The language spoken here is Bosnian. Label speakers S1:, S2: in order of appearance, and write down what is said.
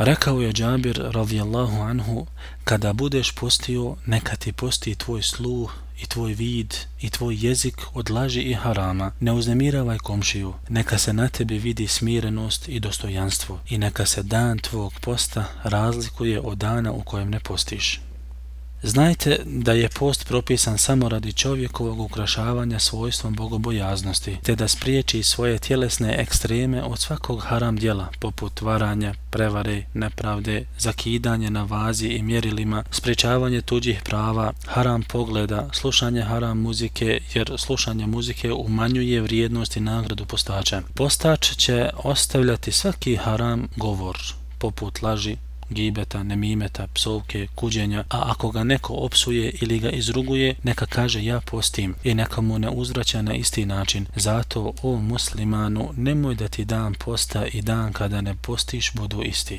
S1: Rekao je Džabir radijallahu anhu, kada budeš postio, neka ti posti tvoj sluh i tvoj vid i tvoj jezik od laži i harama. Ne uznemiravaj komšiju, neka se na tebi vidi smirenost i dostojanstvo i neka se dan tvog posta razlikuje od dana u kojem ne postiš. Znajte da je post propisan samo radi čovjekovog ukrašavanja svojstvom bogobojaznosti, te da spriječi svoje tjelesne ekstreme od svakog haram djela, poput varanja, prevare, nepravde, zakidanje na vazi i mjerilima, spriječavanje tuđih prava, haram pogleda, slušanje haram muzike, jer slušanje muzike umanjuje vrijednost i nagradu postača. Postač će ostavljati svaki haram govor, poput laži, gibeta, nemimeta, psovke, kuđenja, a ako ga neko opsuje ili ga izruguje, neka kaže ja postim i neka mu ne uzvraća na isti način. Zato, o muslimanu, nemoj da ti dan posta i dan kada ne postiš budu isti.